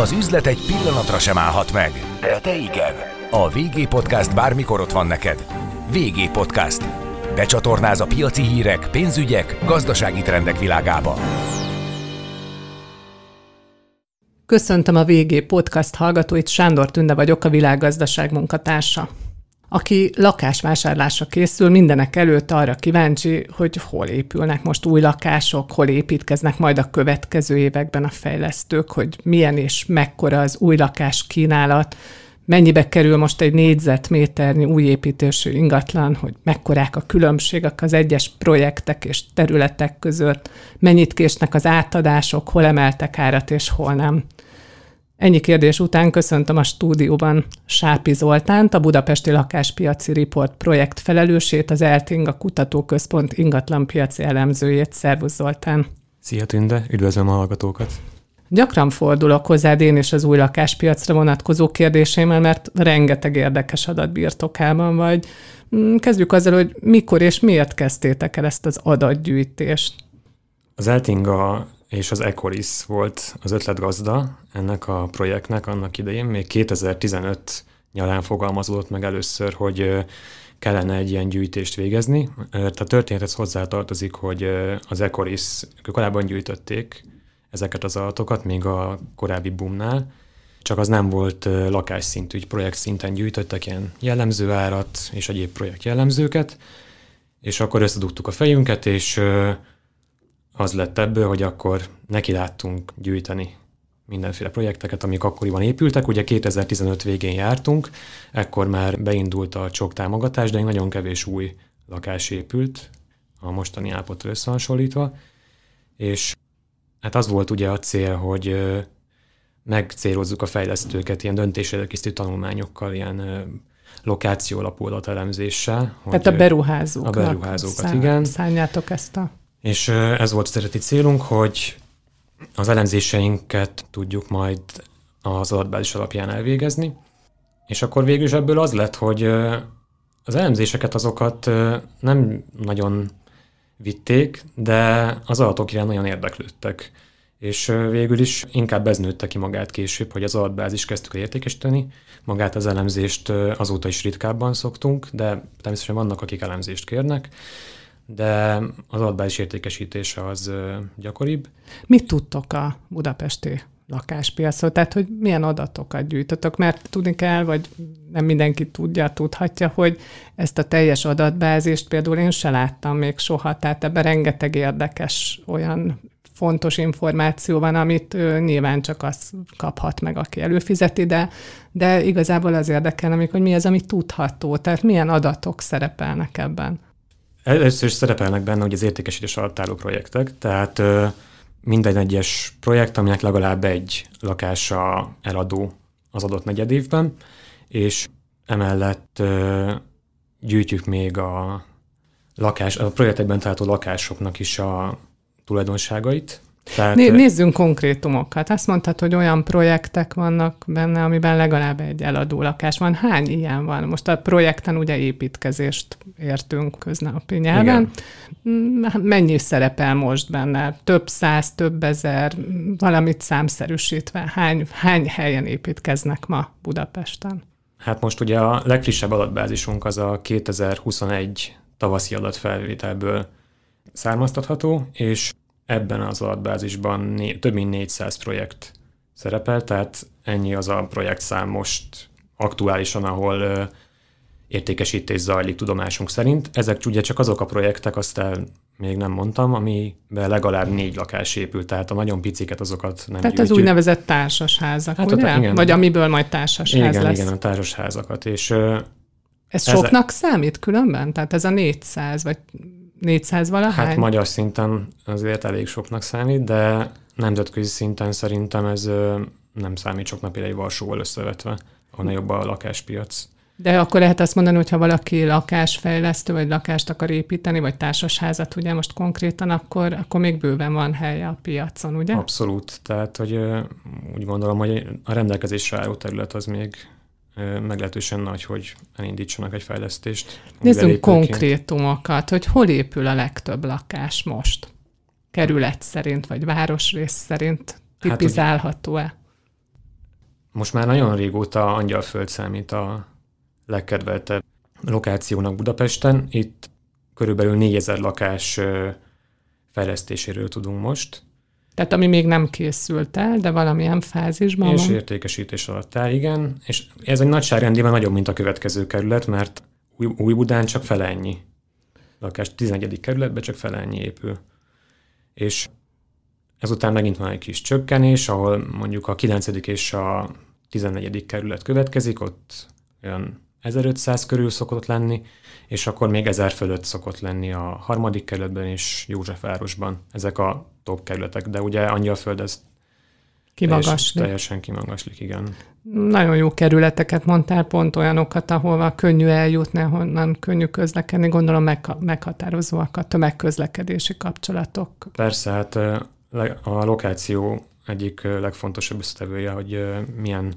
Az üzlet egy pillanatra sem állhat meg, de te igen. A VG Podcast bármikor ott van neked. VG Podcast. Becsatornáz a piaci hírek, pénzügyek, gazdasági trendek világába. Köszöntöm a VG Podcast hallgatóit, Sándor Tünde vagyok, a világgazdaság munkatársa. Aki lakásvásárlásra készül, mindenek előtt arra kíváncsi, hogy hol épülnek most új lakások, hol építkeznek majd a következő években a fejlesztők, hogy milyen és mekkora az új lakás kínálat, mennyibe kerül most egy négyzetméternyi új építésű ingatlan, hogy mekkorák a különbségek az egyes projektek és területek között, mennyit késnek az átadások, hol emeltek árat és hol nem. Ennyi kérdés után köszöntöm a stúdióban Sápi Zoltánt, a Budapesti Lakáspiaci Report projekt felelősét, az Elting, a Kutatóközpont ingatlanpiaci elemzőjét. Szervusz Zoltán! Szia Tünde, üdvözlöm a hallgatókat! Gyakran fordulok hozzád én és az új lakáspiacra vonatkozó kérdéseimmel, mert rengeteg érdekes adat birtokában vagy. Mm, kezdjük azzal, hogy mikor és miért kezdtétek el ezt az adatgyűjtést? Az Eltinga és az Ecoris volt az ötletgazda ennek a projektnek annak idején. Még 2015 nyarán fogalmazódott meg először, hogy kellene egy ilyen gyűjtést végezni. Tehát a történethez hozzátartozik, hogy az Ecoris korábban gyűjtötték ezeket az adatokat, még a korábbi boomnál, csak az nem volt lakásszintű, projekt szinten gyűjtöttek ilyen jellemző árat és egyéb projekt jellemzőket, és akkor összedugtuk a fejünket, és az lett ebből, hogy akkor neki láttunk gyűjteni mindenféle projekteket, amik akkoriban épültek. Ugye 2015 végén jártunk, ekkor már beindult a csok támogatás, de nagyon kevés új lakás épült a mostani állapotra összehasonlítva, és hát az volt ugye a cél, hogy megcélozzuk a fejlesztőket ilyen döntésedelkészítő tanulmányokkal, ilyen lokáció alapú adatelemzéssel. Tehát a beruházóknak. A beruházókat, szá- igen. Szálljátok ezt a és ez volt az eredeti célunk, hogy az elemzéseinket tudjuk majd az adatbázis alapján elvégezni, és akkor végül is ebből az lett, hogy az elemzéseket azokat nem nagyon vitték, de az adatok iránt nagyon érdeklődtek. És végül is inkább ez nőtte ki magát később, hogy az adatbázis kezdtük el értékesíteni. Magát az elemzést azóta is ritkábban szoktunk, de természetesen vannak, akik elemzést kérnek de az adatbázis értékesítése az gyakoribb. Mit tudtok a budapesti lakáspiacról? Tehát, hogy milyen adatokat gyűjtötök? Mert tudni kell, vagy nem mindenki tudja, tudhatja, hogy ezt a teljes adatbázist például én se láttam még soha, tehát ebben rengeteg érdekes olyan fontos információ van, amit ő, nyilván csak az kaphat meg, aki előfizeti, de, de igazából az érdekel, hogy mi az, ami tudható, tehát milyen adatok szerepelnek ebben. Először is szerepelnek benne, hogy az értékesítés alatt álló projektek, tehát minden egyes projekt, aminek legalább egy lakása eladó az adott negyed évben, és emellett gyűjtjük még a lakás, a projektekben található lakásoknak is a tulajdonságait, tehát, Né- nézzünk konkrétumokat. Azt mondtad, hogy olyan projektek vannak benne, amiben legalább egy eladó lakás van. Hány ilyen van? Most a projekten ugye építkezést értünk köznapi nyelven. Igen. Mm, mennyi szerepel most benne? Több száz, több ezer, valamit számszerűsítve. Hány, hány helyen építkeznek ma Budapesten? Hát most ugye a legfrissebb adatbázisunk az a 2021 tavaszi adatfelvételből származtatható, és ebben az adatbázisban né- több mint 400 projekt szerepel, tehát ennyi az a projektszám most aktuálisan, ahol ö, értékesítés zajlik tudomásunk szerint. Ezek ugye csak azok a projektek, azt el még nem mondtam, amiben legalább négy lakás épült, tehát a nagyon piciket azokat nem Tehát gyűjtjük. az úgynevezett társasházak, hát ugye? A, igen, Vagy amiből majd társasház igen, lesz. Igen, a társasházakat. És, ez soknak számít különben? Tehát ez a 400, vagy 400 valahány? Hát magyar szinten azért elég soknak számít, de nemzetközi szinten szerintem ez nem számít sok napira egy Varsóval összevetve, ahol jobb a lakáspiac. De akkor lehet azt mondani, hogy ha valaki lakásfejlesztő, vagy lakást akar építeni, vagy társasházat, ugye most konkrétan, akkor, akkor még bőven van helye a piacon, ugye? Abszolút. Tehát, hogy úgy gondolom, hogy a rendelkezésre álló terület az még meglehetősen nagy, hogy elindítsanak egy fejlesztést. Nézzünk konkrétumokat, hogy hol épül a legtöbb lakás most? Kerület szerint, vagy városrész szerint tipizálható-e? most már nagyon régóta Angyalföld számít a legkedveltebb lokációnak Budapesten. Itt körülbelül 4000 lakás fejlesztéséről tudunk most. Tehát ami még nem készült el, de valamilyen fázisban és van. És értékesítés alatt áll, igen. És ez egy nagyságrendében nagyobb, mint a következő kerület, mert új, új Budán csak fele ennyi lakás, 11. kerületben csak fele ennyi épül. És ezután megint van egy kis csökkenés, ahol mondjuk a 9. és a 14. kerület következik, ott olyan 1500 körül szokott lenni, és akkor még 1000 fölött szokott lenni a harmadik kerületben és Józsefvárosban. Ezek a top kerületek, de ugye Angyalföld ez Kimagaslik. Teljesen, kimagaslik, igen. Nagyon jó kerületeket mondtál, pont olyanokat, ahova könnyű eljutni, ahonnan könnyű közlekedni. Gondolom meg, meghatározóak a tömegközlekedési kapcsolatok. Persze, hát a lokáció egyik legfontosabb összetevője, hogy milyen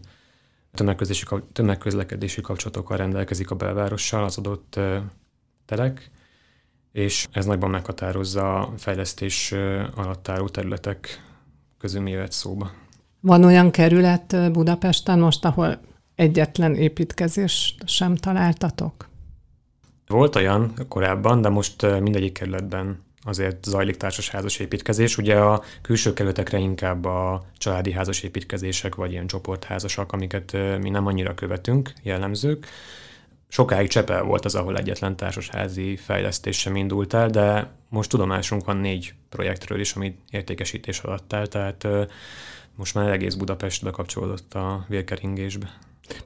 tömegközlekedési kapcsolatokkal rendelkezik a belvárossal az adott telek, és ez nagyban meghatározza a fejlesztés alatt álló területek közül mi jöhet szóba. Van olyan kerület Budapesten most, ahol egyetlen építkezést sem találtatok? Volt olyan korábban, de most mindegyik kerületben azért zajlik társasházas építkezés. Ugye a külső kerületekre inkább a családi házas építkezések, vagy ilyen csoportházasak, amiket mi nem annyira követünk, jellemzők. Sokáig Csepel volt az, ahol egyetlen társasházi fejlesztés sem indult el, de most tudomásunk van négy projektről is, ami értékesítés alatt áll, tehát most már egész Budapest bekapcsolódott a vérkeringésbe.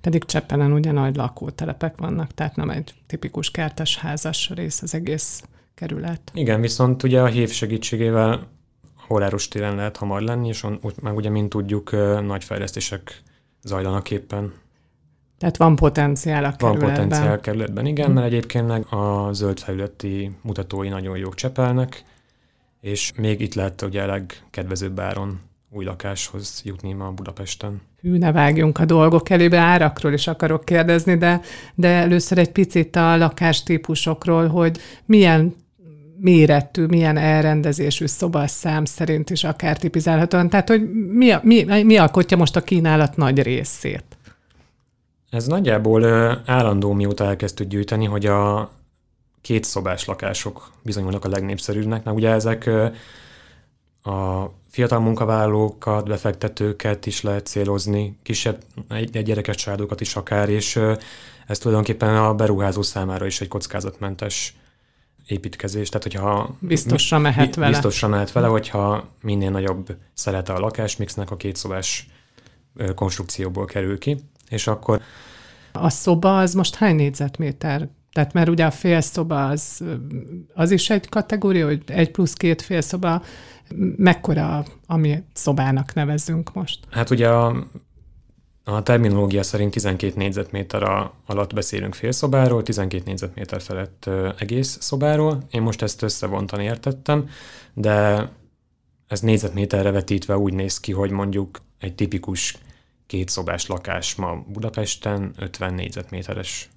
Pedig Csepelen ugye nagy lakótelepek vannak, tehát nem egy tipikus kertes házas rész az egész kerület. Igen, viszont ugye a hív segítségével Horáros téren lehet hamar lenni, és on, meg ugye, mint tudjuk, nagy fejlesztések zajlanak éppen. Tehát van potenciál a kerületben. Van potenciál a kerületben, igen, hm. mert egyébként meg a zöld felületi mutatói nagyon jók csepelnek, és még itt lehet ugye a legkedvezőbb áron új lakáshoz jutni ma Budapesten. Hű, ne vágjunk a dolgok elébe, árakról is akarok kérdezni, de, de először egy picit a lakástípusokról, hogy milyen méretű, milyen elrendezésű szobaszám szerint is akár tipizálhatóan. Tehát, hogy mi, mi, mi alkotja most a kínálat nagy részét? Ez nagyjából állandó, mióta elkezdtük gyűjteni, hogy a két szobás lakások bizonyulnak a legnépszerűbbnek, mert ugye ezek a fiatal munkavállalókat, befektetőket is lehet célozni, kisebb, egy, egy gyerekes családokat is akár, és ez tulajdonképpen a beruházó számára is egy kockázatmentes építkezés. Tehát, hogyha biztosra mehet vele. Biztosra mehet vele, hogyha minél nagyobb szelete a lakásmixnek a kétszobás konstrukcióból kerül ki, és akkor... A szoba az most hány négyzetméter? Tehát mert ugye a félszoba az, az is egy kategória, hogy egy plusz két félszoba, mekkora, ami szobának nevezünk most? Hát ugye a, a terminológia szerint 12 négyzetméter alatt beszélünk félszobáról, 12 négyzetméter felett egész szobáról. Én most ezt összevontan értettem, de ez négyzetméterre vetítve úgy néz ki, hogy mondjuk egy tipikus kétszobás lakás ma Budapesten 50 négyzetméteres.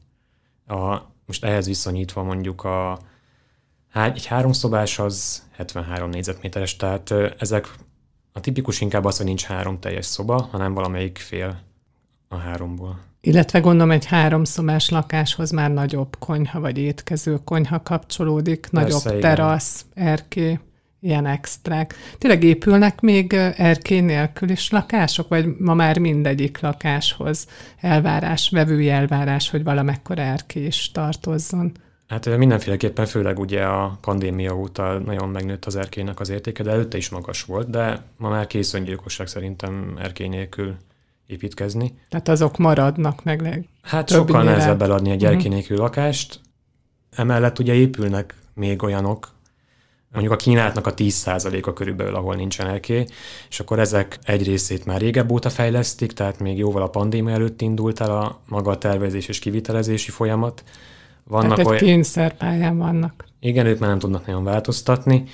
A, most ehhez viszonyítva mondjuk a egy háromszobás az 73 négyzetméteres, tehát ezek a tipikus inkább az, hogy nincs három teljes szoba, hanem valamelyik fél a háromból. Illetve gondolom egy háromszobás lakáshoz már nagyobb konyha vagy étkező konyha kapcsolódik, Persze, nagyobb igen. terasz, erké, ilyen extrák. Tényleg épülnek még erkély nélkül is lakások, vagy ma már mindegyik lakáshoz elvárás, vevői elvárás, hogy valamekkor erkély is tartozzon? Hát mindenféleképpen, főleg ugye a pandémia óta nagyon megnőtt az erkélynek az értéke, de előtte is magas volt, de ma már kész öngyilkosság szerintem erkély nélkül építkezni. Tehát azok maradnak meg leg... Hát sokkal nehezebb eladni egy erkély mhm. nélkül lakást. Emellett ugye épülnek még olyanok, mondjuk a kínálatnak a 10%-a körülbelül, ahol nincsen erkély, és akkor ezek egy részét már régebb óta fejlesztik, tehát még jóval a pandémia előtt indult el a maga a tervezés és kivitelezési folyamat, vannak Tehát egy olyan... kényszerpályán vannak. Igen, ők már nem tudnak nagyon változtatni.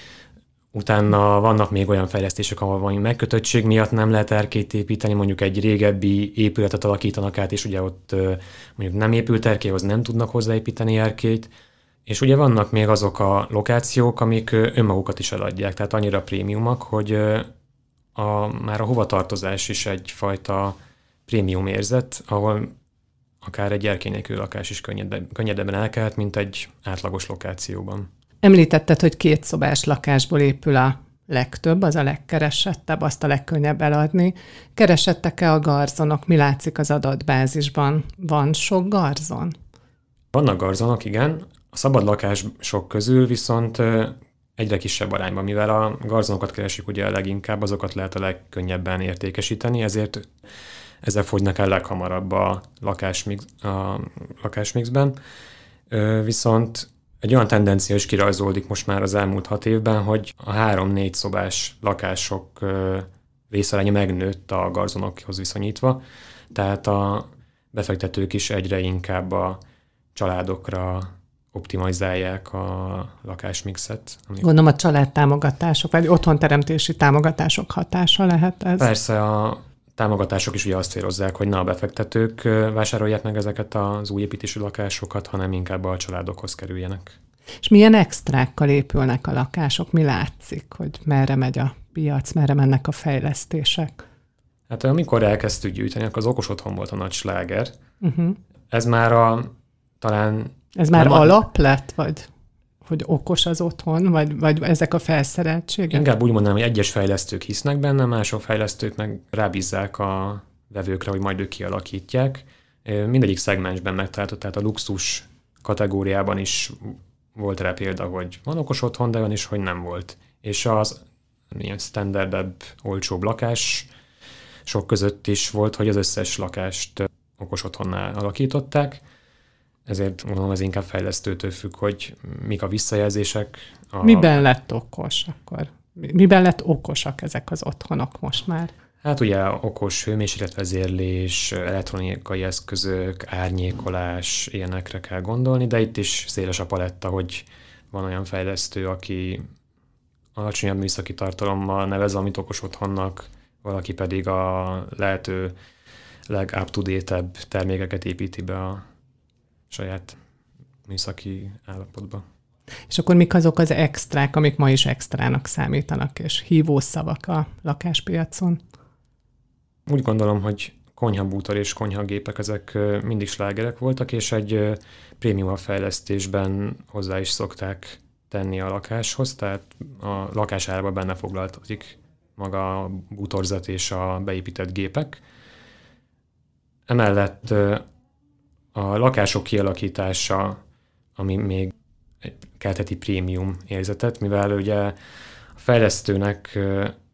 Utána vannak még olyan fejlesztések, ahol van megkötöttség miatt nem lehet erkét építeni, mondjuk egy régebbi épületet alakítanak át, és ugye ott mondjuk nem épült erkélyhoz nem tudnak hozzáépíteni erkét. És ugye vannak még azok a lokációk, amik önmagukat is eladják, tehát annyira prémiumak, hogy a, már a hovatartozás is egyfajta prémium érzet, ahol akár egy erkély nélkül lakás is könnyedebben, elkelt, mint egy átlagos lokációban. Említetted, hogy két szobás lakásból épül a legtöbb, az a legkeresettebb, azt a legkönnyebb eladni. Keresettek-e a garzonok? Mi látszik az adatbázisban? Van sok garzon? Vannak garzonok, igen. A szabad lakások közül viszont egyre kisebb arányban, mivel a garzonokat keresik ugye a leginkább, azokat lehet a legkönnyebben értékesíteni, ezért ezzel fogynak el leghamarabb a lakásmix, a lakásmixben. Viszont egy olyan tendencia is kirajzolódik most már az elmúlt hat évben, hogy a három-négy szobás lakások részaránya megnőtt a garzonokhoz viszonyítva, tehát a befektetők is egyre inkább a családokra optimalizálják a lakásmixet. Amik... Gondolom a családtámogatások, vagy otthonteremtési támogatások hatása lehet ez? Persze, a támogatások is ugye azt célozzák, hogy ne a befektetők vásárolják meg ezeket az új építésű lakásokat, hanem inkább a családokhoz kerüljenek. És milyen extrákkal épülnek a lakások? Mi látszik, hogy merre megy a piac, merre mennek a fejlesztések? Hát amikor elkezdtük gyűjteni, akkor az okos otthon volt a nagy sláger. Uh-huh. Ez már a talán... Ez már alap lett, vagy? Hogy okos az otthon, vagy, vagy ezek a felszereltségek? Inkább úgy mondanám, hogy egyes fejlesztők hisznek benne, mások fejlesztők meg rábízzák a vevőkre, hogy majd ők kialakítják. Mindegyik szegmensben megtalálható, tehát a luxus kategóriában is volt rá példa, hogy van okos otthon, de van is, hogy nem volt. És az ilyen standardebb, olcsóbb lakás sok között is volt, hogy az összes lakást okos otthonnál alakították ezért mondom, ez inkább fejlesztőtől függ, hogy mik a visszajelzések. A... Miben lett okos akkor? Miben lett okosak ezek az otthonok most már? Hát ugye okos hőmérsékletvezérlés, elektronikai eszközök, árnyékolás, ilyenekre kell gondolni, de itt is széles a paletta, hogy van olyan fejlesztő, aki alacsonyabb műszaki tartalommal nevez, amit okos otthonnak, valaki pedig a lehető leg up to termékeket építi be a saját műszaki állapotba. És akkor mik azok az extrák, amik ma is extrának számítanak, és hívószavak a lakáspiacon? Úgy gondolom, hogy konyhabútor és konyhagépek, ezek mindig slágerek voltak, és egy prémium fejlesztésben hozzá is szokták tenni a lakáshoz, tehát a lakásárba benne foglaltatik maga a bútorzat és a beépített gépek. Emellett a lakások kialakítása, ami még kelteti prémium érzetet, mivel ugye a fejlesztőnek,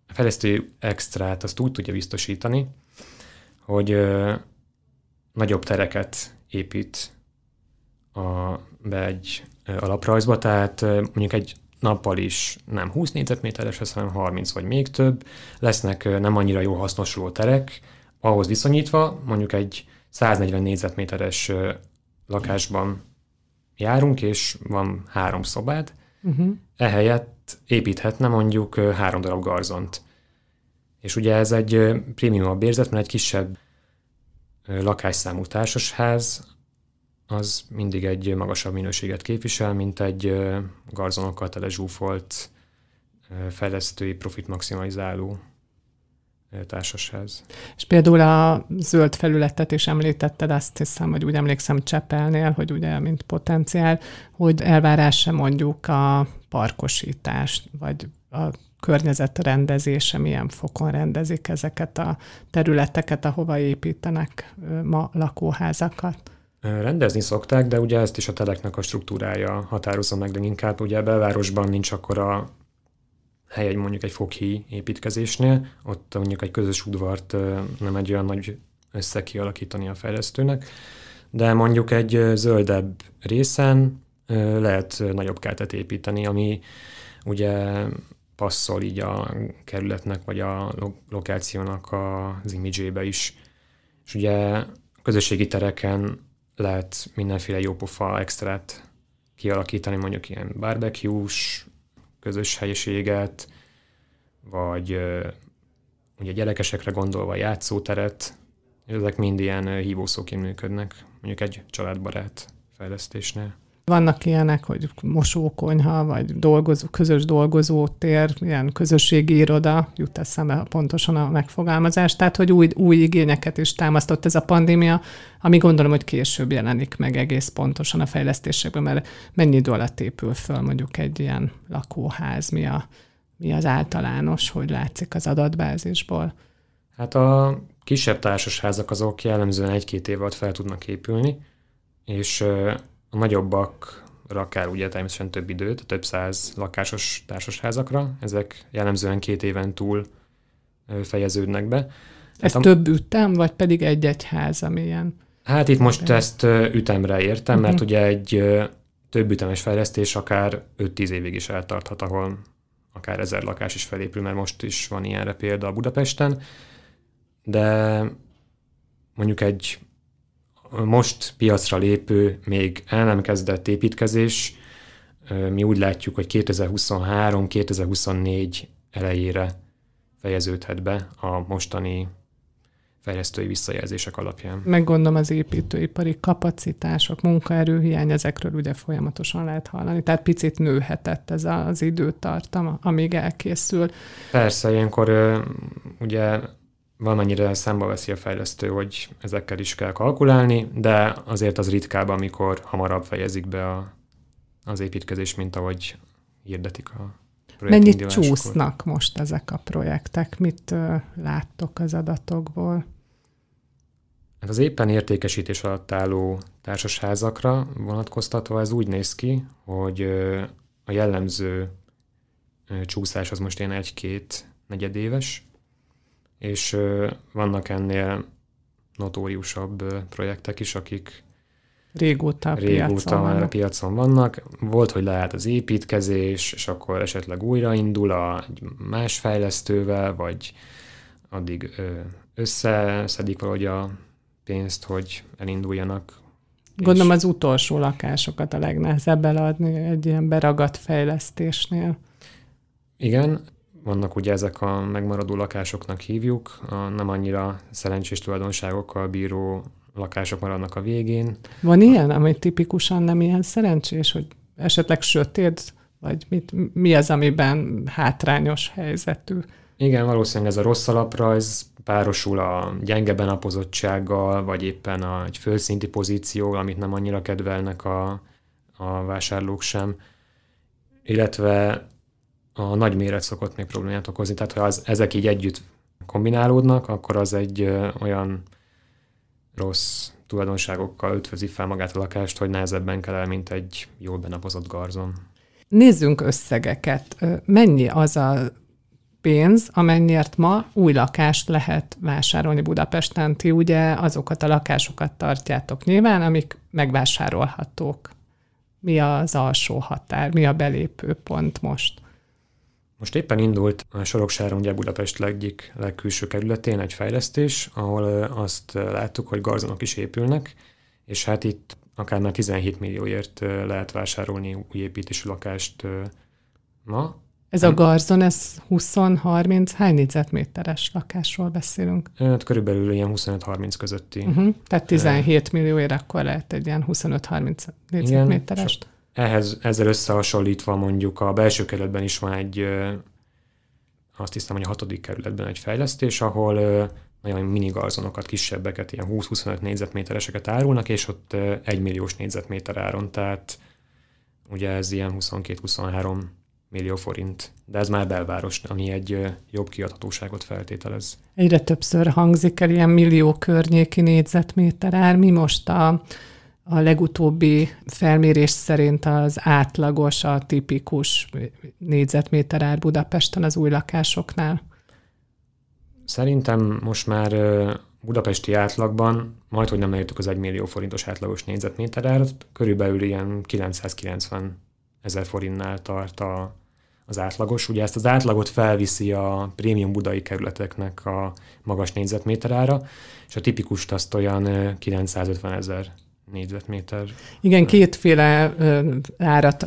a fejlesztő extrát azt úgy tudja biztosítani, hogy nagyobb tereket épít a, be egy alaprajzba, tehát mondjuk egy nappal is nem 20 négyzetméteres lesz, hanem 30 vagy még több. Lesznek nem annyira jó hasznosuló terek, ahhoz viszonyítva mondjuk egy 140 négyzetméteres lakásban járunk, és van három szobád, uh-huh. ehelyett építhetne mondjuk három darab garzont. És ugye ez egy prémium bérzet, mert egy kisebb lakásszámú társasház az mindig egy magasabb minőséget képvisel, mint egy garzonokkal tele zsúfolt fejlesztői profit maximalizáló társasház. És például a zöld felületet is említetted, azt hiszem, hogy úgy emlékszem Csepelnél, hogy ugye, mint potenciál, hogy elvárás sem mondjuk a parkosítást, vagy a környezet rendezése milyen fokon rendezik ezeket a területeket, ahova építenek ma lakóházakat. Rendezni szokták, de ugye ezt is a teleknek a struktúrája határozza meg, de inkább ugye a belvárosban nincs akkor a hely egy mondjuk egy foghíj építkezésnél, ott mondjuk egy közös udvart nem egy olyan nagy össze kialakítani a fejlesztőnek, de mondjuk egy zöldebb részen lehet nagyobb kertet építeni, ami ugye passzol így a kerületnek, vagy a lokációnak az imidzsébe is. És ugye közösségi tereken lehet mindenféle jópofa extrát kialakítani, mondjuk ilyen barbecue-s, közös helyiséget, vagy ugye gyerekesekre gondolva játszóteret, ezek mind ilyen hívószóként működnek, mondjuk egy családbarát fejlesztésnél. Vannak ilyenek, hogy mosókonyha, vagy dolgozó, közös dolgozótér, ilyen közösségi iroda, jut eszembe pontosan a megfogalmazás, tehát hogy új, új igényeket is támasztott ez a pandémia, ami gondolom, hogy később jelenik meg egész pontosan a fejlesztésekben, mert mennyi idő alatt épül föl mondjuk egy ilyen lakóház, mi, a, mi az általános, hogy látszik az adatbázisból? Hát a kisebb társasházak azok jellemzően egy-két év alatt fel tudnak épülni, és a nagyobbakra akár ugye természetesen több időt, több száz lakásos társasházakra, ezek jellemzően két éven túl fejeződnek be. Ez hát több ütem, vagy pedig egy-egy ház, ami ilyen? Hát itt most ezt ütemre értem, mert uh-huh. ugye egy több ütemes fejlesztés akár 5-10 évig is eltarthat, ahol akár ezer lakás is felépül, mert most is van ilyenre példa a Budapesten, de mondjuk egy most piacra lépő, még el nem kezdett építkezés, mi úgy látjuk, hogy 2023-2024 elejére fejeződhet be a mostani fejlesztői visszajelzések alapján. Meggondolom az építőipari kapacitások, munkaerőhiány, ezekről ugye folyamatosan lehet hallani, tehát picit nőhetett ez az időtartam, amíg elkészül. Persze, ilyenkor ugye valamennyire számba veszi a fejlesztő, hogy ezekkel is kell kalkulálni, de azért az ritkább, amikor hamarabb fejezik be a, az építkezés, mint ahogy hirdetik a Mennyit csúsznak most ezek a projektek? Mit uh, láttok az adatokból? Hát az éppen értékesítés alatt álló társasházakra vonatkoztatva ez úgy néz ki, hogy uh, a jellemző uh, csúszás az most ilyen egy-két negyedéves, és vannak ennél notóriusabb projektek is, akik régóta, régóta piacon már a piacon vannak. Volt, hogy lehet az építkezés, és akkor esetleg újraindul a más fejlesztővel, vagy addig összeszedik valahogy a pénzt, hogy elinduljanak. Gondolom az utolsó lakásokat a legnehezebb eladni egy ilyen beragadt fejlesztésnél. Igen, vannak ugye ezek a megmaradó lakásoknak hívjuk, a nem annyira szerencsés tulajdonságokkal bíró lakások maradnak a végén. Van ilyen, ami tipikusan nem ilyen szerencsés, hogy esetleg sötét, vagy mit, mi az, amiben hátrányos helyzetű? Igen, valószínűleg ez a rossz alaprajz párosul a gyenge benapozottsággal, vagy éppen a, egy fölszinti pozíció, amit nem annyira kedvelnek a, a vásárlók sem, illetve a nagy méret szokott még problémát okozni. Tehát, ha az, ezek így együtt kombinálódnak, akkor az egy ö, olyan rossz tulajdonságokkal ötvözi fel magát a lakást, hogy nehezebben kell el, mint egy jól benapozott garzon. Nézzünk összegeket. Mennyi az a pénz, amennyiért ma új lakást lehet vásárolni Budapesten. Ti ugye azokat a lakásokat tartjátok nyilván, amik megvásárolhatók. Mi az alsó határ, mi a belépő pont most? Most éppen indult a Soroksáron, ugye Budapest leggyik legkülső kerületén egy fejlesztés, ahol azt láttuk, hogy garzonok is épülnek, és hát itt akár már 17 millióért lehet vásárolni új építésű lakást ma. Ez a garzon, ez 20-30, hány négyzetméteres lakásról beszélünk? Hát körülbelül ilyen 25-30 közötti. Uh-huh. Tehát 17 millióért akkor lehet egy ilyen 25-30 négyzetméterest. Igen, ehhez, ezzel összehasonlítva mondjuk a belső kerületben is van egy, azt hiszem, hogy a hatodik kerületben egy fejlesztés, ahol nagyon mini garzonokat, kisebbeket, ilyen 20-25 négyzetmétereseket árulnak, és ott egy milliós négyzetméter áron, tehát ugye ez ilyen 22-23 millió forint, de ez már belváros, ami egy jobb kiadhatóságot feltételez. Egyre többször hangzik el ilyen millió környéki négyzetméter ár. Mi most a a legutóbbi felmérés szerint az átlagos, a tipikus négyzetméter ár Budapesten az új lakásoknál? Szerintem most már budapesti átlagban majd, hogy nem elértük az 1 millió forintos átlagos négyzetméter árat, körülbelül ilyen 990 ezer forintnál tart a, az átlagos. Ugye ezt az átlagot felviszi a prémium budai kerületeknek a magas négyzetméter ára, és a tipikust azt olyan 950 ezer négyzetméter. Igen, kétféle árat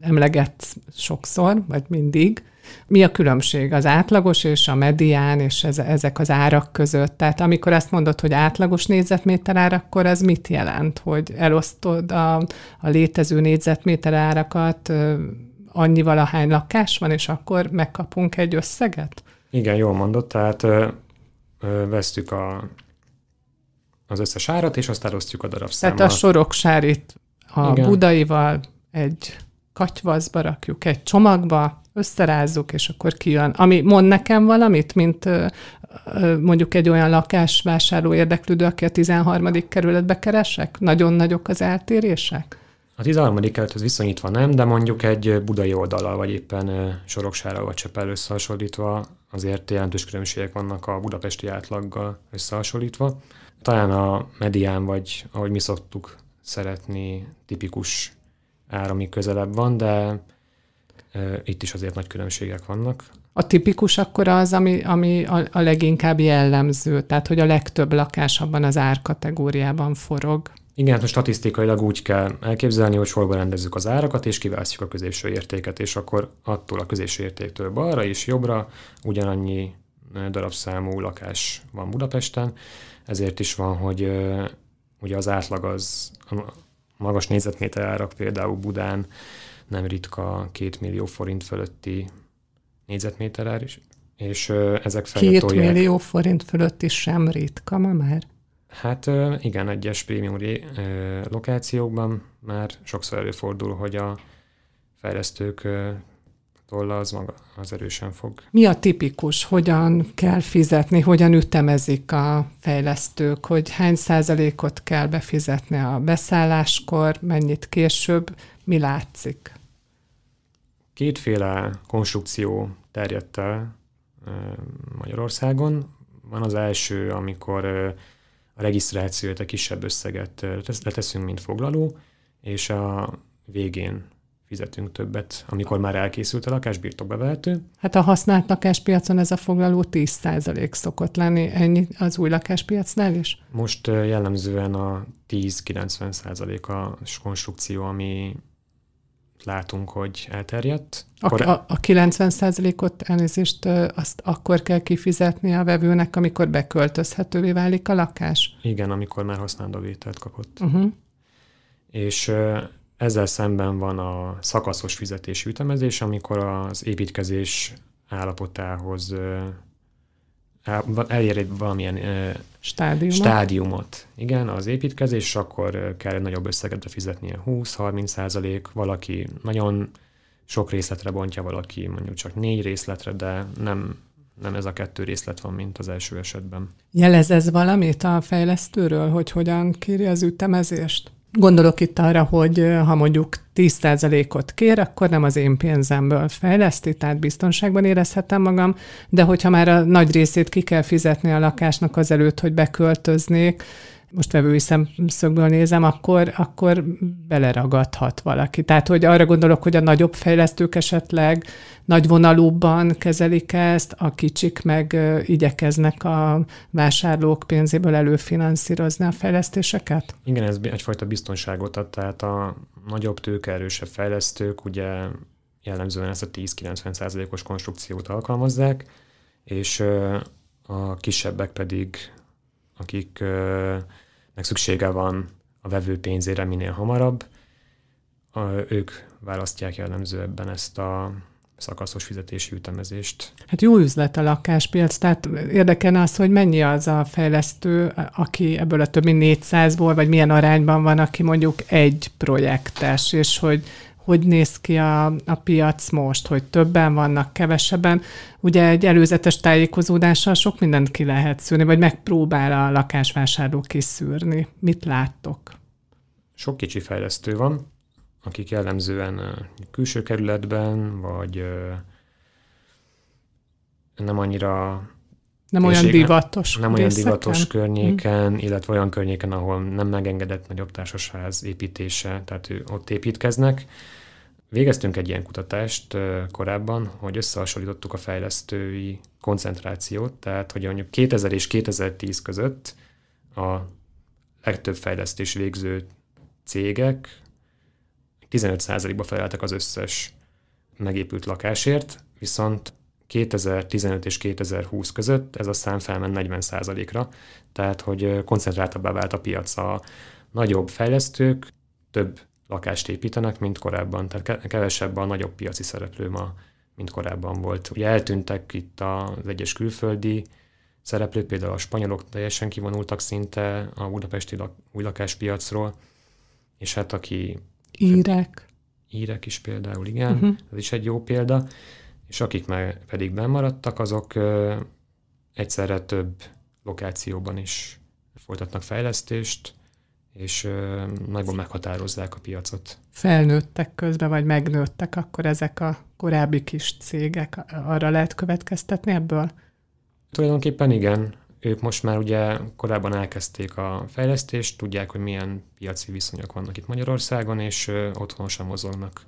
emleget sokszor, vagy mindig. Mi a különbség az átlagos és a medián és ez, ezek az árak között? Tehát amikor azt mondod, hogy átlagos négyzetméter ár, akkor ez mit jelent? Hogy elosztod a, a létező négyzetméter árakat annyival, ahány lakás van, és akkor megkapunk egy összeget? Igen, jól mondott, tehát ö, ö, vesztük a, az összes árat, és azt elosztjuk a darabszámmal. Tehát a soroksárit a Igen. budaival egy katyvaszba rakjuk, egy csomagba, összerázzuk, és akkor kijön. Ami mond nekem valamit, mint mondjuk egy olyan lakásvásárló érdeklődő, aki a 13. kerületbe keresek? Nagyon nagyok az eltérések? A 13. kerülethez viszonyítva nem, de mondjuk egy budai oldalal, vagy éppen Soroksára vagy Csepel összehasonlítva azért jelentős különbségek vannak a budapesti átlaggal összehasonlítva. Talán a medián, vagy ahogy mi szoktuk szeretni, tipikus árami közelebb van, de itt is azért nagy különbségek vannak. A tipikus akkor az, ami, ami a, a leginkább jellemző, tehát hogy a legtöbb lakás abban az árkategóriában forog. Igen, hát statisztikailag úgy kell elképzelni, hogy sorba rendezzük az árakat, és kiválasztjuk a középső értéket, és akkor attól a középső értéktől balra és jobbra ugyanannyi darabszámú lakás van Budapesten, ezért is van, hogy ugye az átlag az a magas négyzetméter árak például Budán nem ritka két millió forint fölötti négyzetméter ár is, és ezek felett Két tolják. millió forint fölötti sem ritka ma már? Hát igen, egyes prémium lokációkban már sokszor előfordul, hogy a fejlesztők tolla az maga az erősen fog. Mi a tipikus? Hogyan kell fizetni? Hogyan ütemezik a fejlesztők? Hogy hány százalékot kell befizetni a beszálláskor, mennyit később? Mi látszik? Kétféle konstrukció terjedt el Magyarországon. Van az első, amikor a regisztrációt a kisebb összeget leteszünk, mint foglaló, és a végén fizetünk többet, amikor már elkészült a lakás, birtokba vehető. Hát a használt lakáspiacon ez a foglaló 10% szokott lenni, ennyi az új lakáspiacnál is? Most jellemzően a 10-90% a konstrukció, ami látunk, hogy elterjedt. A, a, a 90%-ot elnézést azt akkor kell kifizetni a vevőnek, amikor beköltözhetővé válik a lakás? Igen, amikor már használandó vételt kapott. Uh-huh. És ezzel szemben van a szakaszos fizetési ütemezés, amikor az építkezés állapotához elér egy valamilyen stádiumot. stádiumot. Igen, az építkezés, és akkor kell egy nagyobb összeget fizetnie, 20-30 százalék, valaki nagyon sok részletre bontja, valaki mondjuk csak négy részletre, de nem, nem ez a kettő részlet van, mint az első esetben. Jelez ez valamit a fejlesztőről, hogy hogyan kéri az ütemezést? Gondolok itt arra, hogy ha mondjuk 10%-ot kér, akkor nem az én pénzemből fejleszti, tehát biztonságban érezhetem magam, de hogyha már a nagy részét ki kell fizetni a lakásnak azelőtt, hogy beköltöznék, most vevői szemszögből nézem, akkor, akkor beleragadhat valaki. Tehát, hogy arra gondolok, hogy a nagyobb fejlesztők esetleg nagy vonalúbban kezelik ezt, a kicsik meg igyekeznek a vásárlók pénzéből előfinanszírozni a fejlesztéseket? Igen, ez egyfajta biztonságot ad, tehát a nagyobb tőkeerősebb fejlesztők ugye jellemzően ezt a 10-90 százalékos konstrukciót alkalmazzák, és a kisebbek pedig, akik meg szüksége van a vevő pénzére minél hamarabb, a, ők választják jellemzőbben ezt a szakaszos fizetési ütemezést. Hát jó üzlet a lakáspiac, tehát érdekelne az, hogy mennyi az a fejlesztő, aki ebből a többi 400-ból, vagy milyen arányban van, aki mondjuk egy projektes, és hogy hogy néz ki a, a piac most, hogy többen vannak, kevesebben. Ugye egy előzetes tájékozódással sok mindent ki lehet szűrni, vagy megpróbál a lakásvásárló kiszűrni. Mit láttok? Sok kicsi fejlesztő van, akik jellemzően külső kerületben, vagy nem annyira nem olyan divatos Nem olyan divatos környéken, hmm. illetve olyan környéken, ahol nem megengedett nagyobb társasház építése, tehát ott építkeznek. Végeztünk egy ilyen kutatást korábban, hogy összehasonlítottuk a fejlesztői koncentrációt, tehát hogy mondjuk 2000 és 2010 között a legtöbb fejlesztés végző cégek 15%-ba feleltek az összes megépült lakásért, viszont 2015 és 2020 között ez a szám felment 40%-ra, tehát hogy koncentráltabbá vált a piac. A nagyobb fejlesztők több lakást építenek, mint korábban, tehát kevesebb a nagyobb piaci szereplő ma, mint korábban volt. Ugye eltűntek itt az egyes külföldi szereplők, például a spanyolok teljesen kivonultak szinte a budapesti lak- új lakáspiacról, és hát aki... Írek. Írek is például, igen, uh-huh. ez is egy jó példa, és akik meg pedig bemaradtak, azok egyszerre több lokációban is folytatnak fejlesztést, és nagyban meghatározzák a piacot. Felnőttek közben, vagy megnőttek akkor ezek a korábbi kis cégek, arra lehet következtetni ebből? Tulajdonképpen igen. Ők most már ugye korábban elkezdték a fejlesztést, tudják, hogy milyen piaci viszonyok vannak itt Magyarországon, és otthonosan mozognak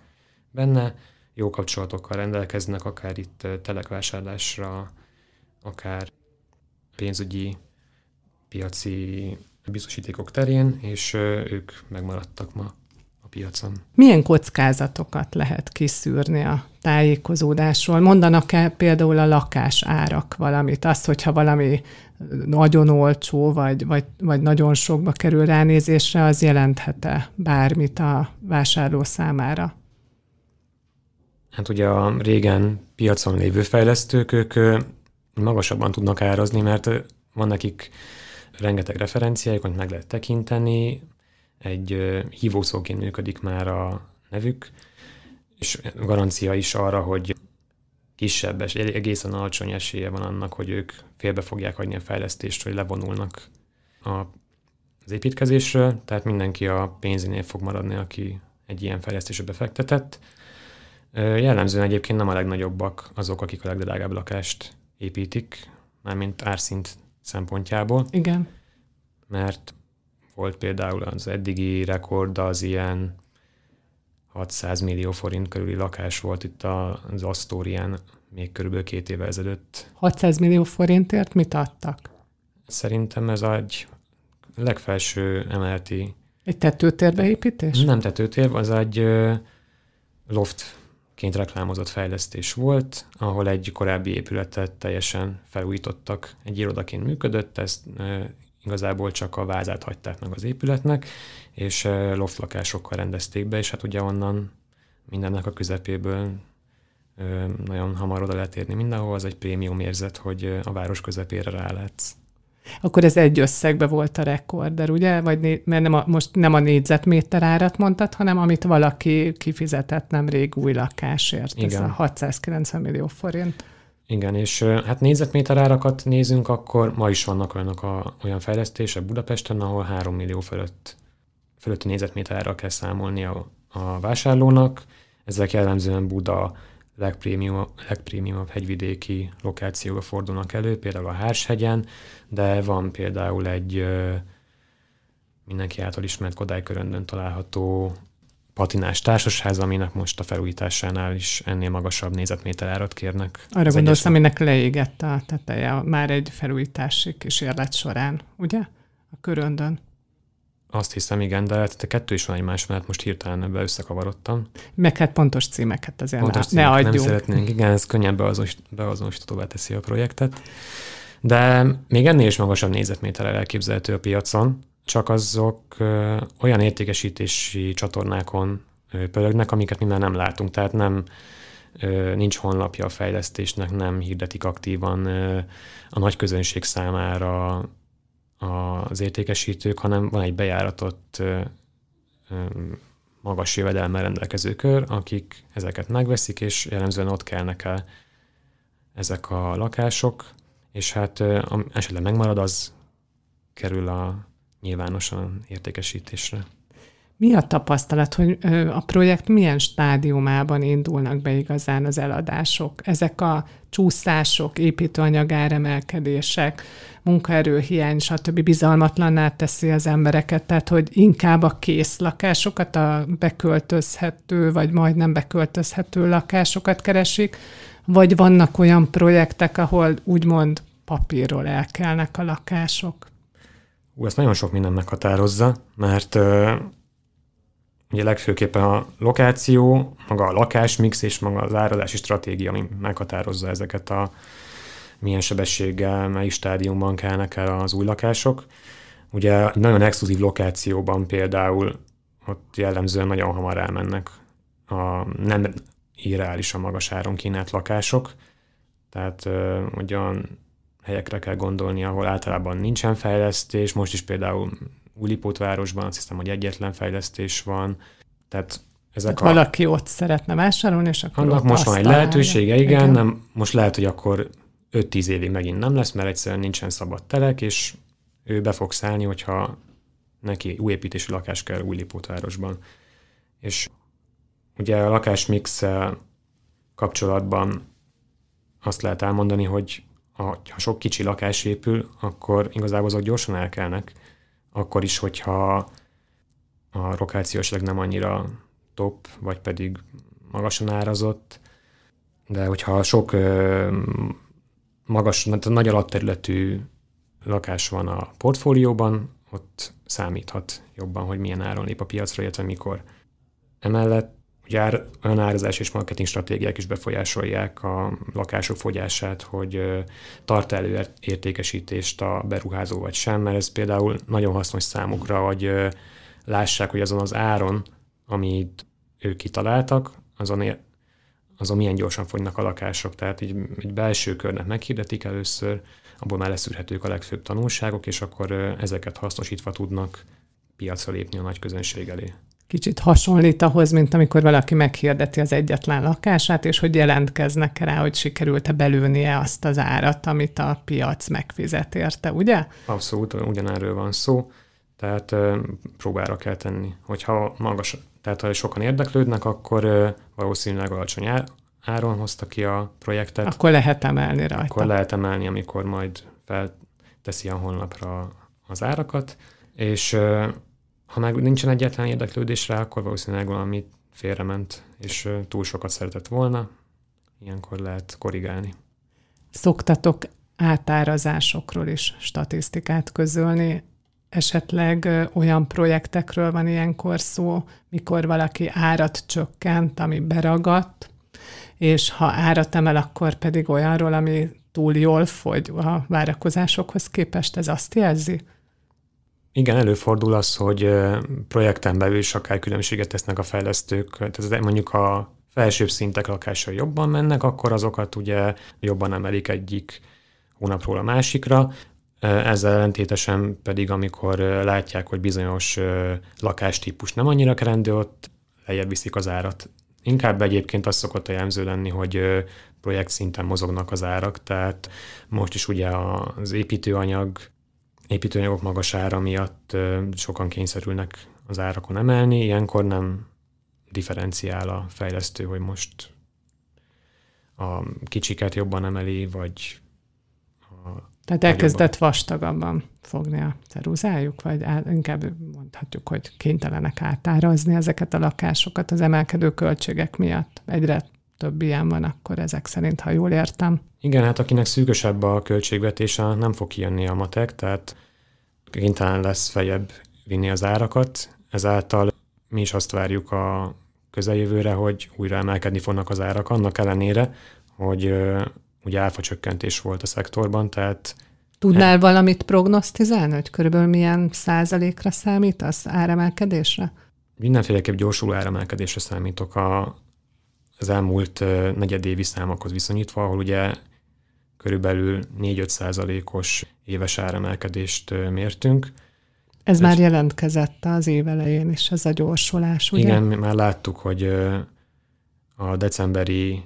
benne. Jó kapcsolatokkal rendelkeznek, akár itt telekvásárlásra, akár pénzügyi, piaci biztosítékok terén, és ők megmaradtak ma a piacon. Milyen kockázatokat lehet kiszűrni a tájékozódásról? Mondanak-e például a lakás árak valamit? Azt, hogyha valami nagyon olcsó, vagy, vagy, vagy nagyon sokba kerül ránézésre, az jelenthet-e bármit a vásárló számára? Hát ugye a régen piacon lévő fejlesztők, ők magasabban tudnak árazni, mert van nekik rengeteg referenciájuk, amit meg lehet tekinteni, egy hívószóként működik már a nevük, és garancia is arra, hogy kisebb, és egészen alacsony esélye van annak, hogy ők félbe fogják hagyni a fejlesztést, vagy levonulnak a, az építkezésről, tehát mindenki a pénzénél fog maradni, aki egy ilyen fejlesztésbe befektetett. Jellemzően egyébként nem a legnagyobbak azok, akik a legdrágább lakást építik, mármint árszint szempontjából. Igen. Mert volt például az eddigi rekord, az ilyen 600 millió forint körüli lakás volt itt az Astorián még körülbelül két évvel ezelőtt. 600 millió forintért mit adtak? Szerintem ez egy legfelső emeleti... Egy tetőtérbeépítés? Nem tetőtér, az egy loftként reklámozott fejlesztés volt, ahol egy korábbi épületet teljesen felújítottak. Egy irodaként működött, ezt igazából csak a vázát hagyták meg az épületnek, és loftlakásokkal rendezték be, és hát ugye onnan mindennek a közepéből nagyon hamar oda lehet érni mindenhol, az egy prémium érzet, hogy a város közepére rálátsz. Akkor ez egy összegbe volt a rekorder, ugye? Vagy mert nem a, most nem a négyzetméter árat mondtad, hanem amit valaki kifizetett nemrég új lakásért. Igen. Ez a 690 millió forint. Igen, és hát négyzetméter árakat nézünk, akkor ma is vannak olyanok a, olyan fejlesztések Budapesten, ahol 3 millió fölött, fölötti négyzetméter ára kell számolni a, a vásárlónak. Ezek jellemzően Buda legprémium, legprémiumabb hegyvidéki lokációba fordulnak elő, például a Hárshegyen, de van például egy mindenki által ismert Kodály köröndön található patinás társaság, aminek most a felújításánál is ennél magasabb nézetméter árat kérnek. Arra gondolsz, egyes... aminek leégett a teteje már egy felújítási kísérlet során, ugye? A köröndön. Azt hiszem, igen, de hát a kettő is van egymás mellett, most hirtelen ebbe összekavarodtam. Meg hát pontos címeket azért pontos ne, ne adjunk. Nem szeretnénk, igen, ez könnyen beazonosítatóvá teszi a projektet. De még ennél is magasabb nézetméterrel elképzelhető a piacon, csak azok olyan értékesítési csatornákon pörögnek, amiket mi már nem látunk. Tehát nem nincs honlapja a fejlesztésnek, nem hirdetik aktívan a nagy közönség számára az értékesítők, hanem van egy bejáratott magas jövedelemmel rendelkező kör, akik ezeket megveszik, és jellemzően ott kelnek el ezek a lakások, és hát esetleg megmarad, az kerül a nyilvánosan értékesítésre. Mi a tapasztalat, hogy a projekt milyen stádiumában indulnak be igazán az eladások? Ezek a csúszások, építőanyag áremelkedések, munkaerőhiány, stb. bizalmatlanná teszi az embereket, tehát hogy inkább a kész lakásokat, a beköltözhető, vagy majdnem beköltözhető lakásokat keresik, vagy vannak olyan projektek, ahol úgymond papírról elkelnek a lakások? Ú, ezt nagyon sok minden meghatározza, mert ugye legfőképpen a lokáció, maga a lakásmix és maga az árazási stratégia, ami meghatározza ezeket a milyen sebességgel, mely stádiumban kellnek el az új lakások. Ugye nagyon exkluzív lokációban például ott jellemzően nagyon hamar elmennek a nem irreálisan magas áron kínált lakások, tehát ugye olyan helyekre kell gondolni, ahol általában nincsen fejlesztés, most is például Újlipótvárosban azt hiszem, hogy egyetlen fejlesztés van, tehát ezek tehát a... valaki ott szeretne vásárolni, és akkor Annak most van egy lehetősége, igen, igen, nem, most lehet, hogy akkor 5-10 évig megint nem lesz, mert egyszerűen nincsen szabad telek, és ő be fog szállni, hogyha neki új építésű lakás kell Újlipótvárosban. És ugye a lakásmix kapcsolatban azt lehet elmondani, hogy ha sok kicsi lakás épül, akkor igazából azok gyorsan elkelnek, akkor is, hogyha a lokációs nem annyira top, vagy pedig magasan árazott, de hogyha sok magas, nagy alapterületű lakás van a portfólióban, ott számíthat jobban, hogy milyen áron lép a piacra, illetve mikor. Emellett ugye ár, olyan árazás és marketing stratégiák is befolyásolják a lakások fogyását, hogy tart elő értékesítést a beruházó vagy sem, mert ez például nagyon hasznos számukra, hogy lássák, hogy azon az áron, amit ők kitaláltak, azon, azon milyen gyorsan fogynak a lakások. Tehát így egy belső körnek meghirdetik először, abból már leszűrhetők a legfőbb tanulságok, és akkor ezeket hasznosítva tudnak piacra lépni a nagy közönség elé. Kicsit hasonlít ahhoz, mint amikor valaki meghirdeti az egyetlen lakását, és hogy jelentkeznek rá, hogy sikerült-e belülnie azt az árat, amit a piac megfizet érte, ugye? Abszolút, ugyanerről van szó, tehát próbára kell tenni. Hogyha magas, tehát ha sokan érdeklődnek, akkor valószínűleg alacsony áron hozta ki a projektet. Akkor lehet emelni rajta. Akkor lehet emelni, amikor majd felteszi a honlapra az árakat, és ha meg nincsen egyetlen érdeklődés rá, akkor valószínűleg valami félrement, és túl sokat szeretett volna, ilyenkor lehet korrigálni. Szoktatok átárazásokról is statisztikát közölni, esetleg olyan projektekről van ilyenkor szó, mikor valaki árat csökkent, ami beragadt, és ha árat emel, akkor pedig olyanról, ami túl jól fogy a várakozásokhoz képest, ez azt jelzi? Igen, előfordul az, hogy projekten belül is akár különbséget tesznek a fejlesztők, tehát mondjuk a felsőbb szintek lakásai jobban mennek, akkor azokat ugye jobban emelik egyik hónapról a másikra. Ezzel ellentétesen pedig, amikor látják, hogy bizonyos lakástípus nem annyira kerendő, ott lejjebb viszik az árat. Inkább egyébként az szokott a jellemző lenni, hogy projekt szinten mozognak az árak, tehát most is ugye az építőanyag, építőanyagok magas ára miatt sokan kényszerülnek az árakon emelni, ilyenkor nem differenciál a fejlesztő, hogy most a kicsiket jobban emeli, vagy a Tehát elkezdett vastagabban fogni a ceruzájuk, vagy inkább mondhatjuk, hogy kénytelenek átárazni ezeket a lakásokat az emelkedő költségek miatt. Egyre több ilyen van akkor ezek szerint, ha jól értem. Igen, hát akinek szűkösebb a költségvetése, nem fog kijönni a matek, tehát kénytelen lesz fejebb vinni az árakat, ezáltal mi is azt várjuk a közeljövőre, hogy újra emelkedni fognak az árak, annak ellenére, hogy ugye áfacsökkentés volt a szektorban, tehát Tudnál e- valamit prognosztizálni, hogy körülbelül milyen százalékra számít az áremelkedésre? Mindenféleképp gyorsuló áremelkedésre számítok a, az elmúlt negyedévi számokhoz viszonyítva, ahol ugye körülbelül 4-5 százalékos éves áremelkedést mértünk. Ez már jelentkezett az év elején is, ez a gyorsulás, ugye? Igen, már láttuk, hogy a decemberi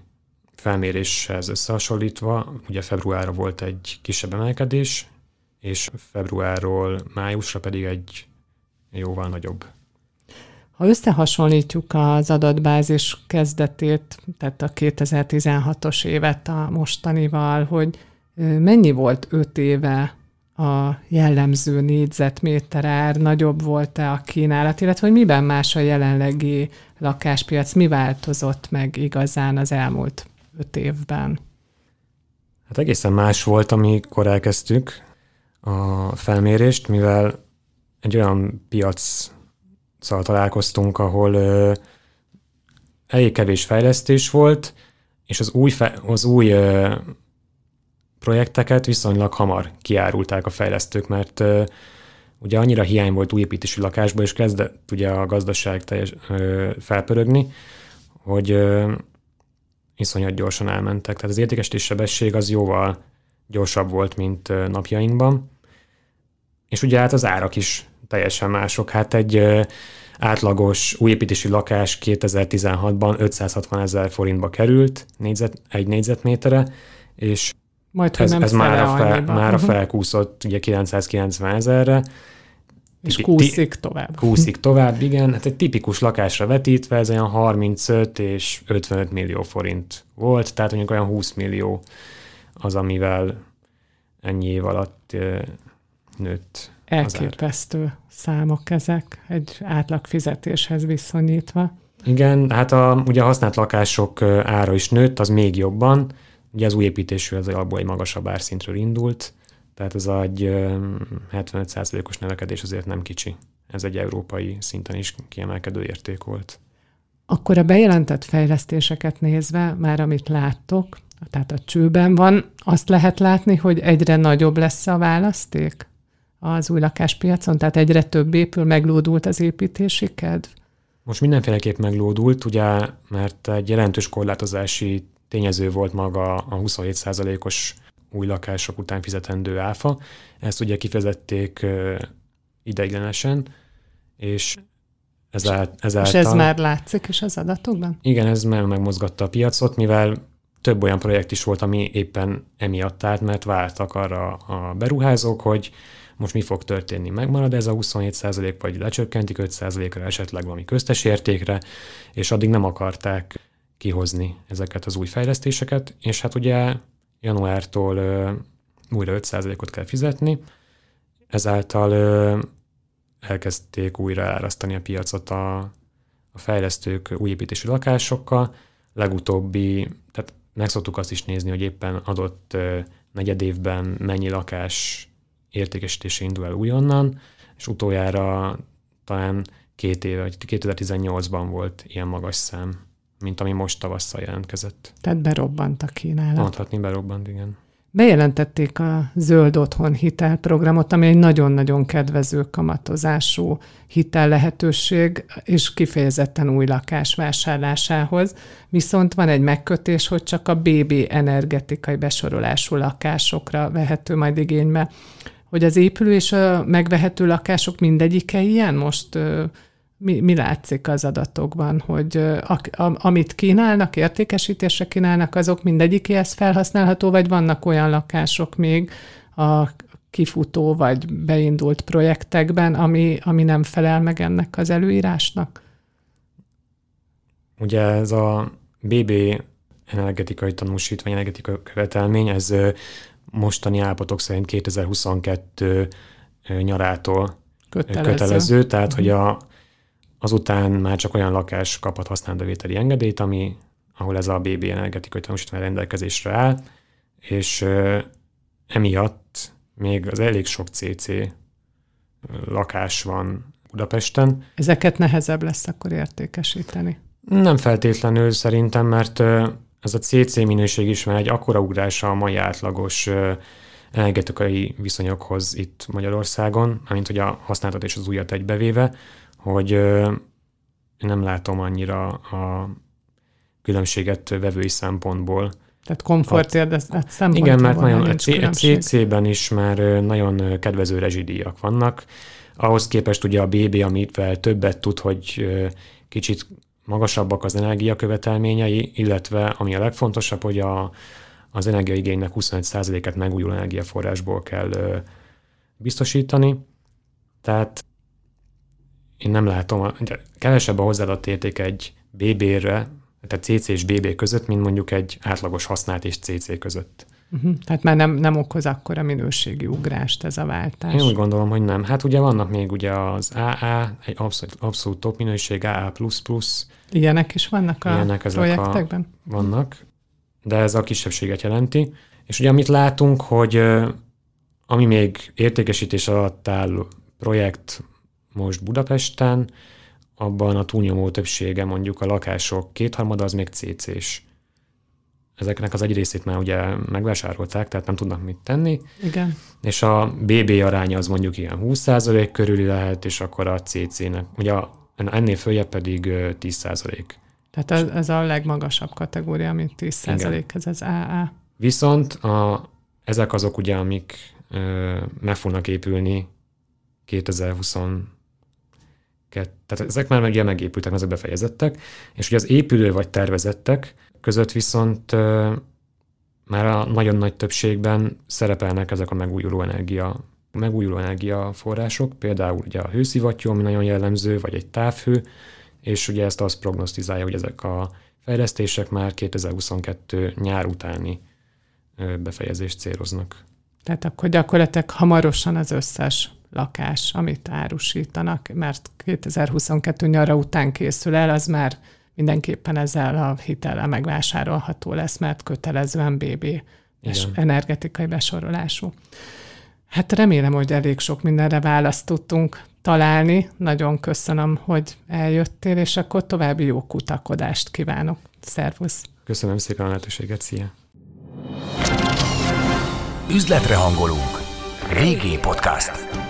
felméréshez összehasonlítva, ugye februárra volt egy kisebb emelkedés, és februárról májusra pedig egy jóval nagyobb. Ha összehasonlítjuk az adatbázis kezdetét, tehát a 2016-os évet a mostanival, hogy mennyi volt öt éve a jellemző négyzetméter ár, nagyobb volt-e a kínálat, illetve hogy miben más a jelenlegi lakáspiac, mi változott meg igazán az elmúlt öt évben? Hát egészen más volt, amikor elkezdtük a felmérést, mivel egy olyan piac szóval találkoztunk, ahol ö, elég kevés fejlesztés volt, és az új, fe, az új ö, projekteket viszonylag hamar kiárulták a fejlesztők, mert ö, ugye annyira hiány volt új építésű lakásból, és kezdett ugye a gazdaság teljes, ö, felpörögni, hogy ö, iszonyat gyorsan elmentek. Tehát az értékesítés sebesség az jóval gyorsabb volt, mint napjainkban. És ugye hát az árak is teljesen mások. Hát egy átlagos újépítési lakás 2016-ban 560 ezer forintba került négyzet, egy négyzetméterre, és Majd, ez, ez már, a fel, már a felkúszott ugye 990 ezerre. És kúszik tovább. Kúszik tovább, igen. Hát egy tipikus lakásra vetítve ez olyan 35 és 55 millió forint volt, tehát mondjuk olyan 20 millió az, amivel ennyi év alatt nőtt. Elképesztő számok ezek, egy átlag fizetéshez viszonyítva. Igen, hát a, ugye a használt lakások ára is nőtt, az még jobban. Ugye az új építésű az alapból egy magasabb árszintről indult, tehát ez egy 75%-os növekedés azért nem kicsi. Ez egy európai szinten is kiemelkedő érték volt. Akkor a bejelentett fejlesztéseket nézve, már amit láttok, tehát a csőben van, azt lehet látni, hogy egyre nagyobb lesz a választék az új lakáspiacon, tehát egyre több épül, meglódult az építési kedv? Most mindenféleképp meglódult, ugye, mert egy jelentős korlátozási tényező volt maga a 27%-os új lakások után fizetendő áfa. Ezt ugye kifejezették ideiglenesen, és ezáltal, ezáltal... És ez már látszik is az adatokban? Igen, ez már megmozgatta a piacot, mivel több olyan projekt is volt, ami éppen emiatt állt, mert vártak arra a beruházók, hogy most mi fog történni, megmarad ez a 27% vagy lecsökkentik 5%-ra, esetleg valami köztes értékre, és addig nem akarták kihozni ezeket az új fejlesztéseket, és hát ugye januártól ö, újra 5%-ot kell fizetni, ezáltal ö, elkezdték újra elárasztani a piacot a, a fejlesztők új építésű lakásokkal. Legutóbbi, tehát meg szoktuk azt is nézni, hogy éppen adott ö, negyed évben mennyi lakás értékesítése indul el újonnan, és utoljára talán két éve, vagy 2018-ban volt ilyen magas szám mint ami most tavasszal jelentkezett. Tehát berobbant a kínálat. Mondhatni berobbant, igen. Bejelentették a Zöld Otthon hitelprogramot, ami egy nagyon-nagyon kedvező kamatozású hitel lehetőség, és kifejezetten új lakás vásárlásához. Viszont van egy megkötés, hogy csak a BB energetikai besorolású lakásokra vehető majd igénybe. Hogy az épülő és a megvehető lakások mindegyike ilyen most mi, mi látszik az adatokban, hogy a, a, amit kínálnak, értékesítésre kínálnak, azok mindegyikéhez felhasználható, vagy vannak olyan lakások még a kifutó vagy beindult projektekben, ami, ami nem felel meg ennek az előírásnak? Ugye ez a BB energetikai tanúsítvány, energetikai követelmény, ez mostani állapotok szerint 2022 nyarától kötelező, kötelező tehát hogy a Azután már csak olyan lakás kaphat használóvételi engedélyt, ami, ahol ez a BB energetikai tanúsítvány rendelkezésre áll, és emiatt még az elég sok CC lakás van Budapesten. Ezeket nehezebb lesz akkor értékesíteni? Nem feltétlenül szerintem, mert ez a CC minőség is már egy akkora ugrása a mai átlagos energetikai viszonyokhoz itt Magyarországon, amint hogy a használatot és az újat egybevéve, hogy nem látom annyira a különbséget vevői szempontból. Tehát komfortért szempontból Igen, mert nagyon, a CC-ben is már nagyon kedvező rezsidíjak vannak. Ahhoz képest ugye a BB, amivel többet tud, hogy kicsit magasabbak az energiakövetelményei, illetve ami a legfontosabb, hogy a, az energiaigénynek 25%-et megújuló energiaforrásból kell biztosítani. Tehát én nem látom, kevesebb a hozzáadott érték egy BB-re, tehát CC és BB között, mint mondjuk egy átlagos használt és CC között. Uh-huh. Tehát már nem, nem okoz akkor a minőségi ugrást ez a váltás. Én úgy gondolom, hogy nem. Hát ugye vannak még ugye az AA, egy abszolút, abszolút top minőség, AA++. Ilyenek is vannak a Ilyenek projektekben? A, vannak, de ez a kisebbséget jelenti. És ugye amit látunk, hogy ami még értékesítés alatt áll projekt most Budapesten, abban a túlnyomó többsége mondjuk a lakások kétharmada az még CC-s. Ezeknek az egy részét már ugye megvásárolták, tehát nem tudnak mit tenni. Igen. És a BB aránya az mondjuk ilyen 20% körüli lehet, és akkor a CC-nek, ugye ennél följebb pedig 10%. Tehát ez, ez a legmagasabb kategória, amit 10% ez az AA. Viszont a, ezek azok ugye, amik ö, meg fognak épülni 2020 tehát ezek már meg megépültek, ezek befejezettek, és ugye az épülő vagy tervezettek között viszont már a nagyon nagy többségben szerepelnek ezek a megújuló energia megújuló energiaforrások, például ugye a hőszivattyú, ami nagyon jellemző, vagy egy távhő, és ugye ezt azt prognosztizálja, hogy ezek a fejlesztések már 2022 nyár utáni befejezést céloznak. Tehát akkor gyakorlatilag hamarosan az összes lakás, amit árusítanak, mert 2022 nyara után készül el, az már mindenképpen ezzel a hitellel megvásárolható lesz, mert kötelezően BB és energetikai besorolású. Hát remélem, hogy elég sok mindenre választ tudtunk találni. Nagyon köszönöm, hogy eljöttél, és akkor további jó kutakodást kívánok. Szervusz! Köszönöm szépen a lehetőséget, szia! Üzletre hangolunk. Régi Podcast.